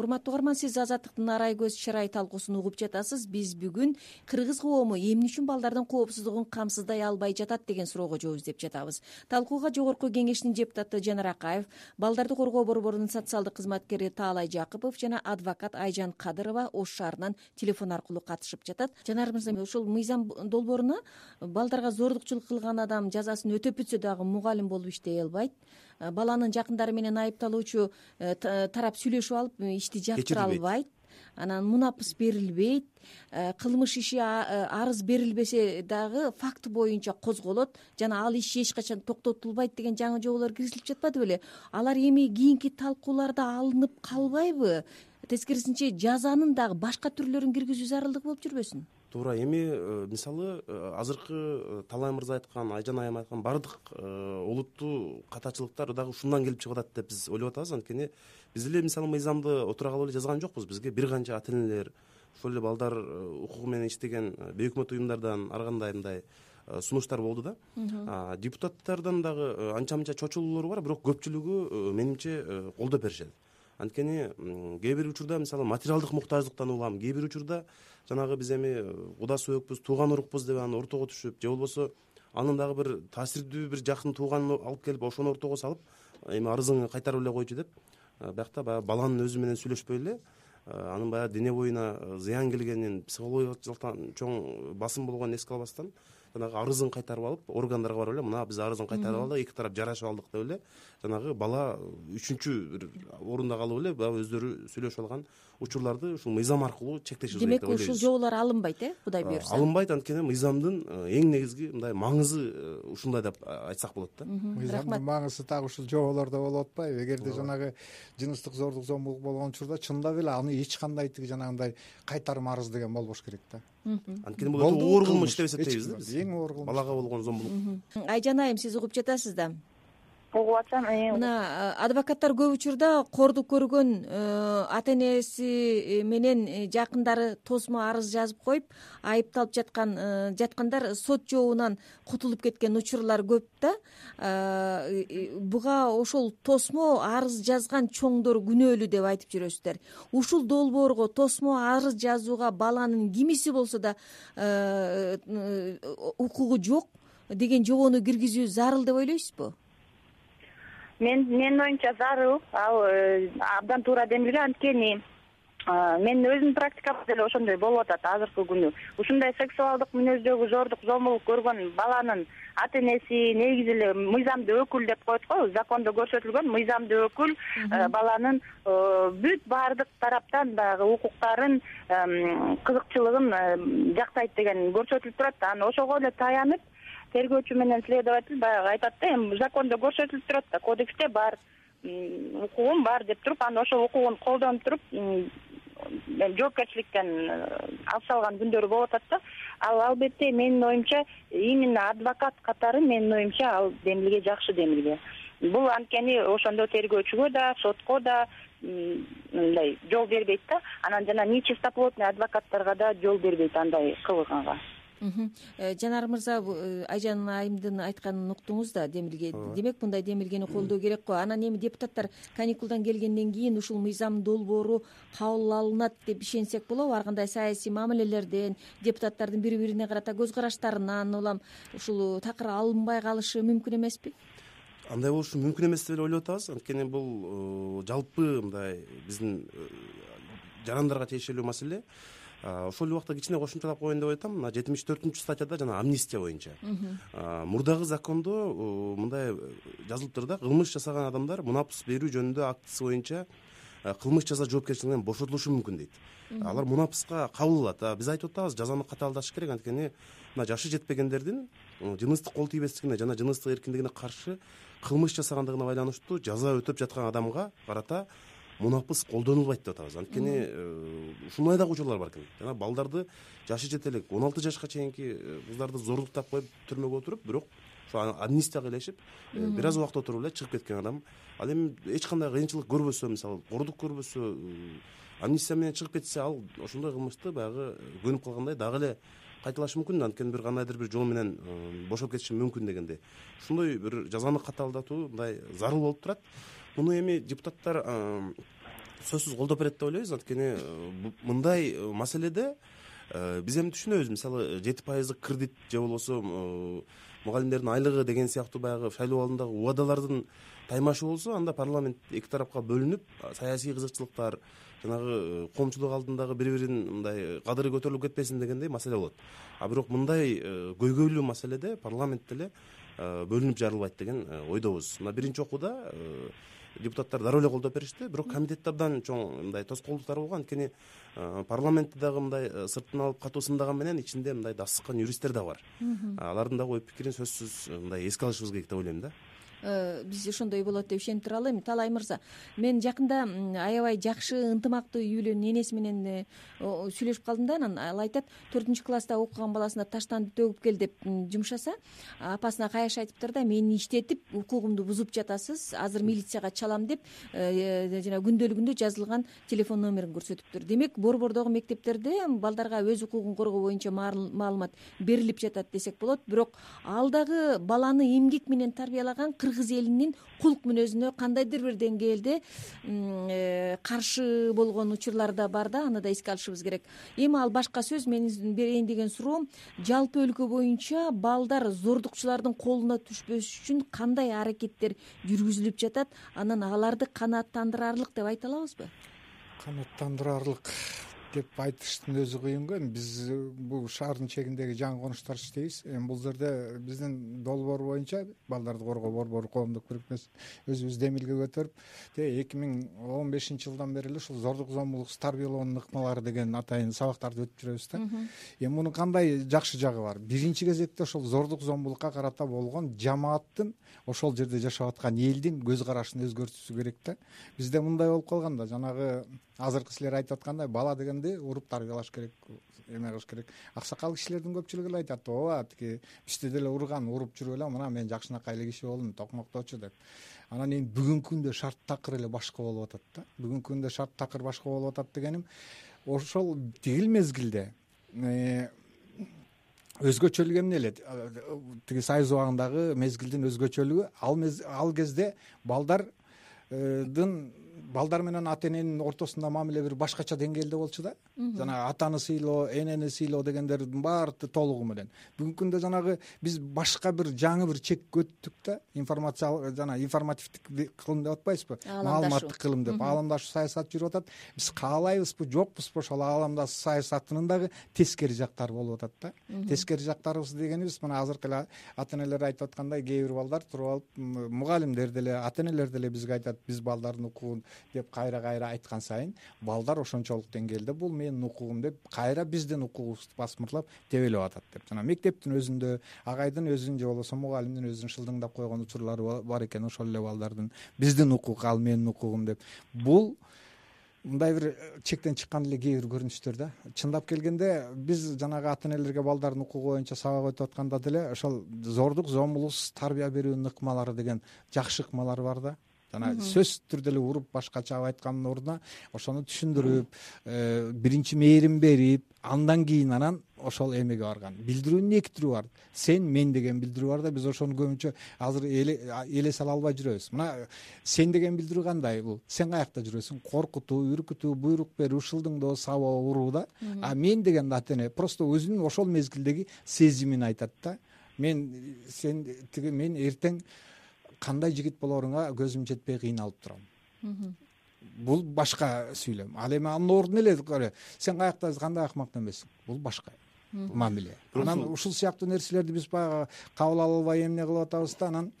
урматтуу угарман сиз азаттыктын арай көз чырай талкуусун угуп жатасыз. Биз бүгүн кыргыз коому эмне үчүн балдардын коопсуздугун камсыздай албай жатат деген суроого жооп издеп жатабыз. Талкууга жогорку кеңештин депутаты жанар акаев балдарды коргоо борборунун социалдык кызматкери таалай жакыпов жана адвокат айжан кадырова ош шаарынан телефон аркылуу катышып жатат. Жанар мырза ушул мыйзам долбооруна балдарга зордукчулук кылган адам жазасын өтөп бүтсө дагы мугалим болуп иштей албайт баланын жакындары менен айыпталуучу э, тарап сүйлөшүп алып э, ишти жаптыра албайт. Анан мунапыс берилбейт. Кылмыш иши арыз берилбесе дагы факт боюнча козголот жана ал иш эч качан токтотулбайт деген жаңы жоболор киргизилип жатпады беле алар эми кийинки талкууларда алынып калбайбы? Тескерисинче жазанын дагы башка түрлөрүн киргизүү зарылдыгы болуп жүрбөсүн туура эми э, мисалы э, азыркы э, таалай мырза айткан айжан айым айткан баардык олуттуу катачылыктар дагы ушундан келип чыгып атат деп биз ойлоп атабыз. Анткени биз деле мисалы мыйзамды отура калып эле жазган жокпуз. Бизге бир канча ата энелер ошол эле балдар укугу менен иштеген бейөкмөт уюмдардан ар кандай мындай сунуштар болду да. Депутаттардан дагы анча мынча чочулуулар бар бирок көпчүлүгү менимче колдоп беришет анткени кээ бир учурда мисалы материалдык муктаждыктан улам кээ бир учурда жанагы биз эми э, куда сөөкпүз тууган урукпуз деп анан ортого түшүп же болбосо анын дагы бир таасирдүү бир жакын тууганын алып келип ошону ортого салып эми арызыңы кайтарып эле койчу деп. Э, биякта баягы баланын өзү менен сүйлөшпөй эле э, анын баягы дене боюна зыян келгенин психологиялык жактан чоң басым болгонун эске албастан жанагы арызын кайтарып алып органдарга барып эле мына биз арызын кайтарып алдык эки тарап жарашып алдык деп эле жанагы бала үчүнчү бир орунда калып эле баягы өздөрү сүйлөшүп алган учурларды ушул мыйзам аркылуу чектешибиз керек демек ушул жоболор алынбайт э кудай буюрса? алынбайт анткени мыйзамдын э, эң негизги мындай маңызы э, ушундай деп айтсак болот да. Мыйзамдын маңызы так ушул жоболордо болуп атпайбы. Эгерде жанагы жыныстык зордук зомбулук болгон учурда чындап эле аны эч кандай тиги жанагындай кайтарым арыз деген болбош керек да анткени бул өтө оор кылмыш деп эсептейбиз да биз. эң оор кылмыш балага болгон зомбулук. Айжан айым сиз угуп жатасыз да угуп атам мына э, адвокаттар көп учурда кордук көргөн э, ата энеси менен э, жакындары тосмо арыз жазып коюп айыпталып жаткан жаткандар сот жообунан кутулуп кеткен учурлар көп да. Буга ошол тосмо арыз жазган чоңдор күнөөлүү деп айтып жүрөсүздөр. Ушул долбоорго тосмо арыз жазууга баланын кимиси болсо да укугу жок деген жобону киргизүү зарыл деп ойлойсузбу мен менин оюмча зарыл ал э, абдан туура демилге анткени менин өзүмдүн практикамда деле ошондой болуп атат азыркы күнү ушундай сексуалдык мүнөздөгү зордук зомбулук көргөн баланын ата энеси негизи эле мыйзамдуу өкүл деп коет го закондо көрсөтүлгөн мыйзамдуу өкүл э, баланын э, бүт баардык тараптан баягы укуктарын кызыкчылыгын жактайт деген көрсөтүлүп турат анан ошого эле таянып тергөөчү менен следователь баягы айтат да эми закондо көрсөтүлүп турат да кодексте бар укугум бар деп туруп анан ошол укугун колдонуп туруп жоопкерчиликтен э, алып салган күндөрү болуп атат да. Ал албетте менин оюмча именно адвокат катары менин оюмча ал демилге жакшы демилге. Бул анткени ошондо тергөөчүгө да сотко да мындай жол бербейт да. Анан жана нечистоплотный адвокаттарга да жол бербейт андай кылганга жанар мырза э, айжан айымдын айтканын уктуңуз да демилге демек мындай демилгени колдоо керек го. Анан эми депутаттар каникулдан келгенден кийин ушул мыйзам долбоору кабыл алынат деп ишенсек болобу ар кандай саясий мамилелерден депутаттардын бири бирине карата көз караштарынан улам ушул такыр алынбай калышы мүмкүн эмеспи андай болушу мүмкүн эмес деп эле ойлоп атабыз. Анткени бул э, жалпы мындай биздин жарандарга тиешелүү маселе ошол эле убакта кичине кошумчалап коеюн деп атам мына жетимиш төртүнчү статьяда жана амнистия боюнча. Мурдагы закондо мындай жазылыптыр да кылмыш жасаган адамдар мунапыс берүү жөнүндө актысы боюнча кылмыш жаза жоопкерчилигинен бошотулушу мүмкүн дейт. Алар мунапыска кабыл алат биз айтып атабыз жазаны катаалдаш керек. Анткени мына жашы жетпегендердин жыныстык кол тийбестигине жана жыныстык эркиндигине каршы кылмыш жасагандыгына байланыштуу жаза өтөп жаткан адамга карата мунапыс колдонулбайт деп атабыз. Анткени э, ушундай дагы учурлар бар экен. Жана балдарды жашы жете элек он алты жашка чейинки э, кыздарды зордуктап коюп түрмөгө отуруп бирок ошо амнистияга илешип э, бир аз убакыт отуруп эле чыгып кеткен адам. Ал эми эч кандай кыйынчылык көрбөсө мисалы кордук көрбөсө амнистия менен чыгып кетсе ал ошондой кылмышты баягы көнүп калгандай дагы эле кайталашы мүмкүн анткени бир кандайдыр бир жол менен бошоп кетиши мүмкүн дегендей ушундай бир жазаны катаалдатуу мындай зарыл болуп турат муну эми депутаттар сөзсүз колдоп берет деп ойлойбуз. Анткени мындай маселеде биз эми түшүнөбүз. Мисалы жети пайыздык кредит же болбосо мугалимдердин айлыгы деген сыяктуу баягы шайлоо алдындагы убадалардын таймашы болсо анда парламент эки тарапка бөлүнүп саясий кызыкчылыктар жанагы э, коомчулук алдындагы бири бирин мындай кадыры көтөрүлүп кетпесин дегендей маселе болот. А бирок мындай э, көйгөйлүү маселеде парламент деле э, бөлүнүп жарылбайт деген ойдобуз. Мына биринчи окууда депутаттар дароо эле колдоп беришти. Бирок комитетте абдан чоң мындай тоскоолдуктар болгон. Анткени парламентти дагы мындай сыртын алып катуу сындаган менен ичинде мындай дасыккан юристтер дагы бар. Алардын дагы ой пикирин сөзсүз мындай эске алышыбыз керек деп ойлойм да. Э, биз ошондой болот деп ишенип туралы эми таалай мырза мен жакында аябай жакшы ынтымактуу үй бүлөнүн энеси менен э, сүйлөшүп калдым да анан ал айтат төртүнчү класста окуган баласына таштанды төгүп кел деп жумшаса апасына каяш айтыптыр да мени иштетип укугумду бузуп жатасыз азыр милицияга чалам деп э, жанагы күндөлүгүндө жазылган телефон номерин көрсөтүптүр. Демек борбордогу мектептерде балдарга өз укугун коргоо боюнча маалымат берилип жатат десек болот. Бирок ал дагы баланы эмгек менен тарбиялаган кыргыз элинин кулк мүнөзүнө кандайдыр бир деңгээлде э, каршы болгон учурлар да бар да аны да эске алышыбыз керек. Эми ал башка сөз менин берейин деген суроом жалпы өлкө боюнча балдар зордукчулардын колуна түшпөш үчүн кандай аракеттер жүргүзүлүп жатат анан аларды канааттандырарлык деп айта алабызбы канааттандырарлык деп айтыштын өзү кыйын го эми биз бул шаардын чегиндеги жаңы конуштар иштейбиз. Эми бул жерде биздин долбоор боюнча балдарды коргоо борбору коомдук бирикмеси өзүбүздү эмилге көтөрүп тиги эки миң он бешинчи жылдан бери эле ушул зордук зомбулуксуз тарбиялоонун ыкмалары деген атайын сабактарды өтүп жүрөбүз да. Эми мунун кандай жакшы жагы бар? Биринчи кезекте ошол зордук зомбулукка карата болгон жамааттын ошол жерде жашап аткан элдин көз карашын өзгөртүүсү керек да. Бизде мындай болуп калган да. Жанагы азыркы силер айтып аткандай бала уруп тарбиялаш керек эме кылыш керек. Аксакал кишилердин көпчүлүгү эле айтат ооба тиги бизде деле урган уруп жүрүп эле мына мен жакшынакай эле киши болдум токмокточу деп. Анан эми бүгүнкү күндө шарт такыр эле башка болуп атат да. Бүгүнкү күндө шарт такыр башка болуп атат дегеним ошол тигил мезгилде э, өзгөчөлүгү эмне эле тиги союз убагындагы мезгилдин өзгөчөлүгү ал ал кезде балдардын балдар менен ата эненин ортосунда мамиле бир башкача деңгээлде болчу да. Жанагы атаны сыйлоо энени сыйлоо дегендердин баары толугу менен. Бүгүнкү күндө жанагы биз башка бир жаңы бир чекке өттүк да. Информация жана информативдик кылым деп атпайбызбы? Маалыматтык кылым деп. Аламдашуу саясаты жүрүп атат. Биз каалайбызбы жокпузбу ошол аламдашуу саясатынын дагы тескери жактары болуп атат да. Тескери жактарыбыз дегенибиз мына азыркы эле ата энелер айтып аткандай кээ бир балдар туруп алып мугалимдер деле ата энелер деле бизге айтат биз балдардын укугун деп кайра кайра айткан сайын балдар ошончолук деңгээлде бул менин укугум деп кайра биздин укугубузду басмырлап тебелеп атат деп. Жана мектептин өзүндө агайдын өзүнүн же болбосо мугалимдин өзүнүн шылдыңдап койгон учурлары бар экен ошол эле балдардын. Биздин укук ал менин укугум деп. Бул мындай бир чектен чыккан эле кээ бир көрүнүштөр да. Чындап келгенде биз жанагы ата энелерге балдардын укугу боюнча сабак өтүп атканда деле ошол зордук зомбулуксуз тарбия берүүнүн ыкмалары деген жакшы ыкмалар бар да жана сөзсүз түрдө эле уруп башкача айткандын ордуна ошону түшүндүрүп э, биринчи мээрин берип андан кийин анан ошол эмеге барган. Билдирүүнүн эки түрү бар. Сен мен деген билдирүү бар да биз ошону көбүнчө азыр элесе ала албай жүрөбүз. Мына сен деген билдирүү кандай бул? Сен каякта жүрөсүң? Коркутуу үркүтүү буйрук берүү шылдыңдоо сабоо уруу да. А мен деген ата эне просто өзүнүн ошол мезгилдеги сезимин айтат да. Мен сен тиги мен эртең кандай жигит болоруңа көзүм жетпей кыйналып турам. Бул башка сүйлөм. Ал эми анын ордуна эле сен каякта кандай акмак эмессиң бул башка мамиле. Анан ушул сыяктуу нерселерди биз баягы кабыл ала албай эмне кылып атабыз да анан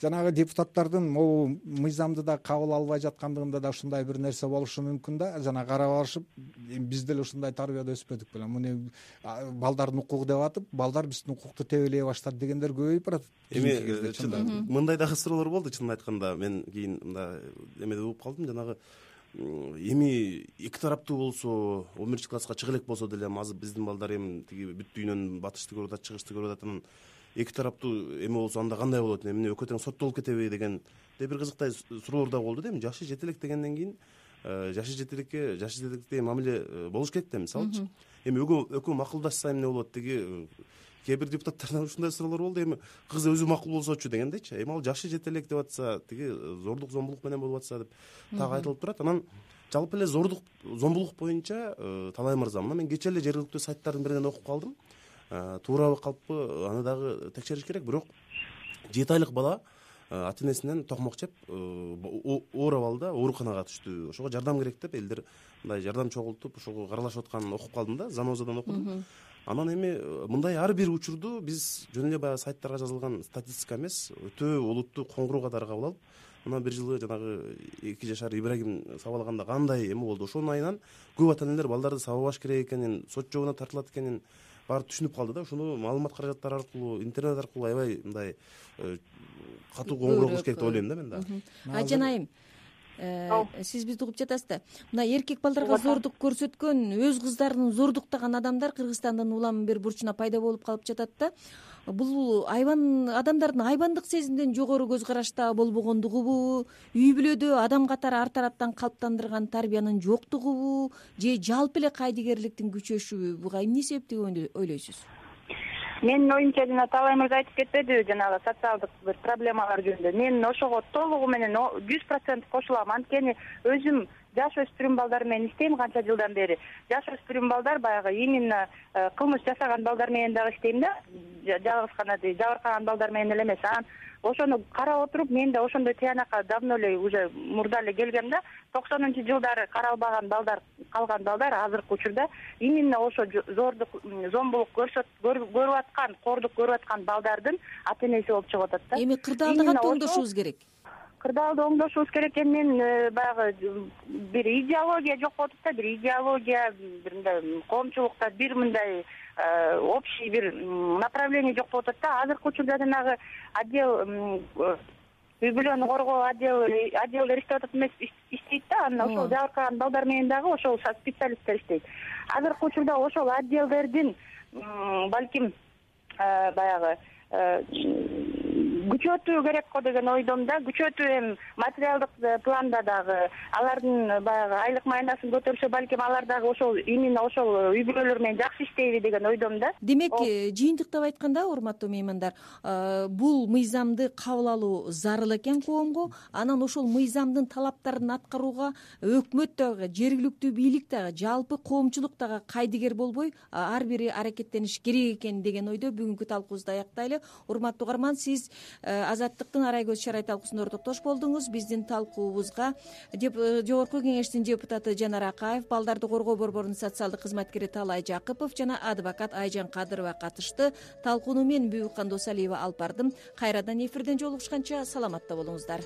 жанагы депутаттардын могу мыйзамды да кабыл албай жаткандыгында да ушундай бир нерсе болушу мүмкүн да. Жана карап алышып эми биз деле ушундай тарбияда өспөдүк беле. Муну балдардын укугу деп атып балдар биздин укукту тебелей баштады дегендер көбөйүп баратат эми мындай дагы суроолор болду чынын айтканда. Мен кийин мындай эмеде угуп калдым. Жанагы эми эки тараптуу болсо он биринчи класска чыга элек болсо деле азыр биздин балдар эми тиги бүт дүйнөнүн батышты көрүп атат чыгышты көрүп атат анан эки тараптуу эме болсо анда кандай болот эмне экөө тең соттолуп кетеби дегендей бир кызыктай суроолор дагы болду да эми. Жашы жете элек дегенден кийин жашы жетеликке жашы жетеликтеги мамиле болуш керек да мисалычы эми экөө макулдашса эмне болот тиги кээ бир депутаттардан ушундай суроолор болду. Эми кыз өзү макул болсочу дегендейчи. Эми ал жашы жете элек деп атса тиги зордук зомбулук менен болуп атса деп так айтылып турат. Анан жалпы эле зордук зомбулук боюнча э, талай мырза мына мен кечээ эле жергиликтүү сайттардын биринен окуп калдым. э, туурабы калппы аны дагы текшериш керек. Бирок жети айлык бала э, ата энесинен токмок жеп оор абалда ооруканага түштү. Ошого жардам керек деп элдер мындай жардам чогултуп ошого каралашып атканын окуп калдым да занозадан окудум. Анан эми мындай ар бир учурду биз жөн эле баягы сайттарга жазылган статистика эмес өтө олуттуу коңгуроо катары кабыл алып мына бир жылы жанагы эки жашар ибрагим сабалаганда кандай эме болду. Ошонун айынан көп ата энелер балдарды сабабаш керек экенин сот жообуна тартылат экенин баары түшүнүп калды да. Ошону маалымат каражаттары аркылуу интернет аркылуу аябай мындай э, катуу коңгуроо кылыш керек деп ойлойм да мен дагы айжан айым Э, сиз бизди угуп жатасыз да мына эркек балдарга зордук көрсөткөн өз кыздарын зордуктаган адамдар кыргызстандын улам бир бурчуна пайда болуп калып жатат да бул айбан адамдардын айбандык сезимден жогору көз карашта болбогондугубу. Үй бүлөдө адам катары ар тараптан калыптандырган тарбиянын жоктугубу. Же жалпы эле кайдыгерликтин күчөшүбү буга эмне себеп деп ойлойсуз? Менин оюмча жана талай мырза айтып кетпедиби жанагы социалдык бир проблемалар жөнүндө. Мен ошого толугу менен жүз процент кошулам анткени өзүм жаш өспүрүм балдар менен иштейм канча жылдан бери. Жаш өспүрүм балдар баягы именно э, кылмыш жасаган балдар менен дагы иштейм да жалгыз гана жабыркаган балдар менен эле эмес анан ошону карап отуруп мен да ошондой тыянакка давно эле уже мурда эле келгем да токсонунчу жылдары каралбаган балдар калган балдар азыркы учурда именно ошо зордук зомбулук көрүп аткан коордук көрүп аткан балдардын ата энеси болуп чыгып атат да. Эми кырдаалды кантип оңдошубуз керек кырдаалды оңдошубуз керек экен мен э, баягы бир идеология жок болуп атат да бир идеология бир мындай коомчулукта бир мындай Э, общий бир направление жок болуп атат да. Азыркы учурда жанагы отдел үй бүлөнү коргоо отдел отделдер иштеп атат эмес иштейт да. Анан ошол жабыркаган балдар менен дагы ошол специалисттер иштейт. Азыркы учурда ошол отделдердин балким э, баягы э, күчөтүү керек го деген ойдомун да. Күчөтүү эми материалдык э, планда дагы алардын э, баягы айлык майнасын көтөрсө балким алар дагы ошол именно ошол э, үй бүлөлөр менен жакшы иштейби деген ойдомун да. Демек жыйынтыктап айтканда урматтуу меймандар бул мыйзамды кабыл алуу зарыл экен коомго. Анан ошол мыйзамдын талаптарын аткарууга өкмөт дагы жергиликтүү бийлик дагы жалпы коомчулук дагы кайдыгер болбой ар бири аракеттениш керек экен деген ойдо бүгүнкү талкуубузду аяктайлы урматтуу угарман сиз азаттыктын арай көз чырай талкуусунда ортоктош болдуңуз. Биздин талкуубузга э, жогорку кеңештин депутаты жанар акаев балдарды коргоо борборунун социалдык кызматкери таалай жакыпов жана адвокат айжан кадырова катышты. Талкууну мен бүбүккан досалиева алып бардым. Кайрадан эфирден жолугушканча саламатта болуңуздар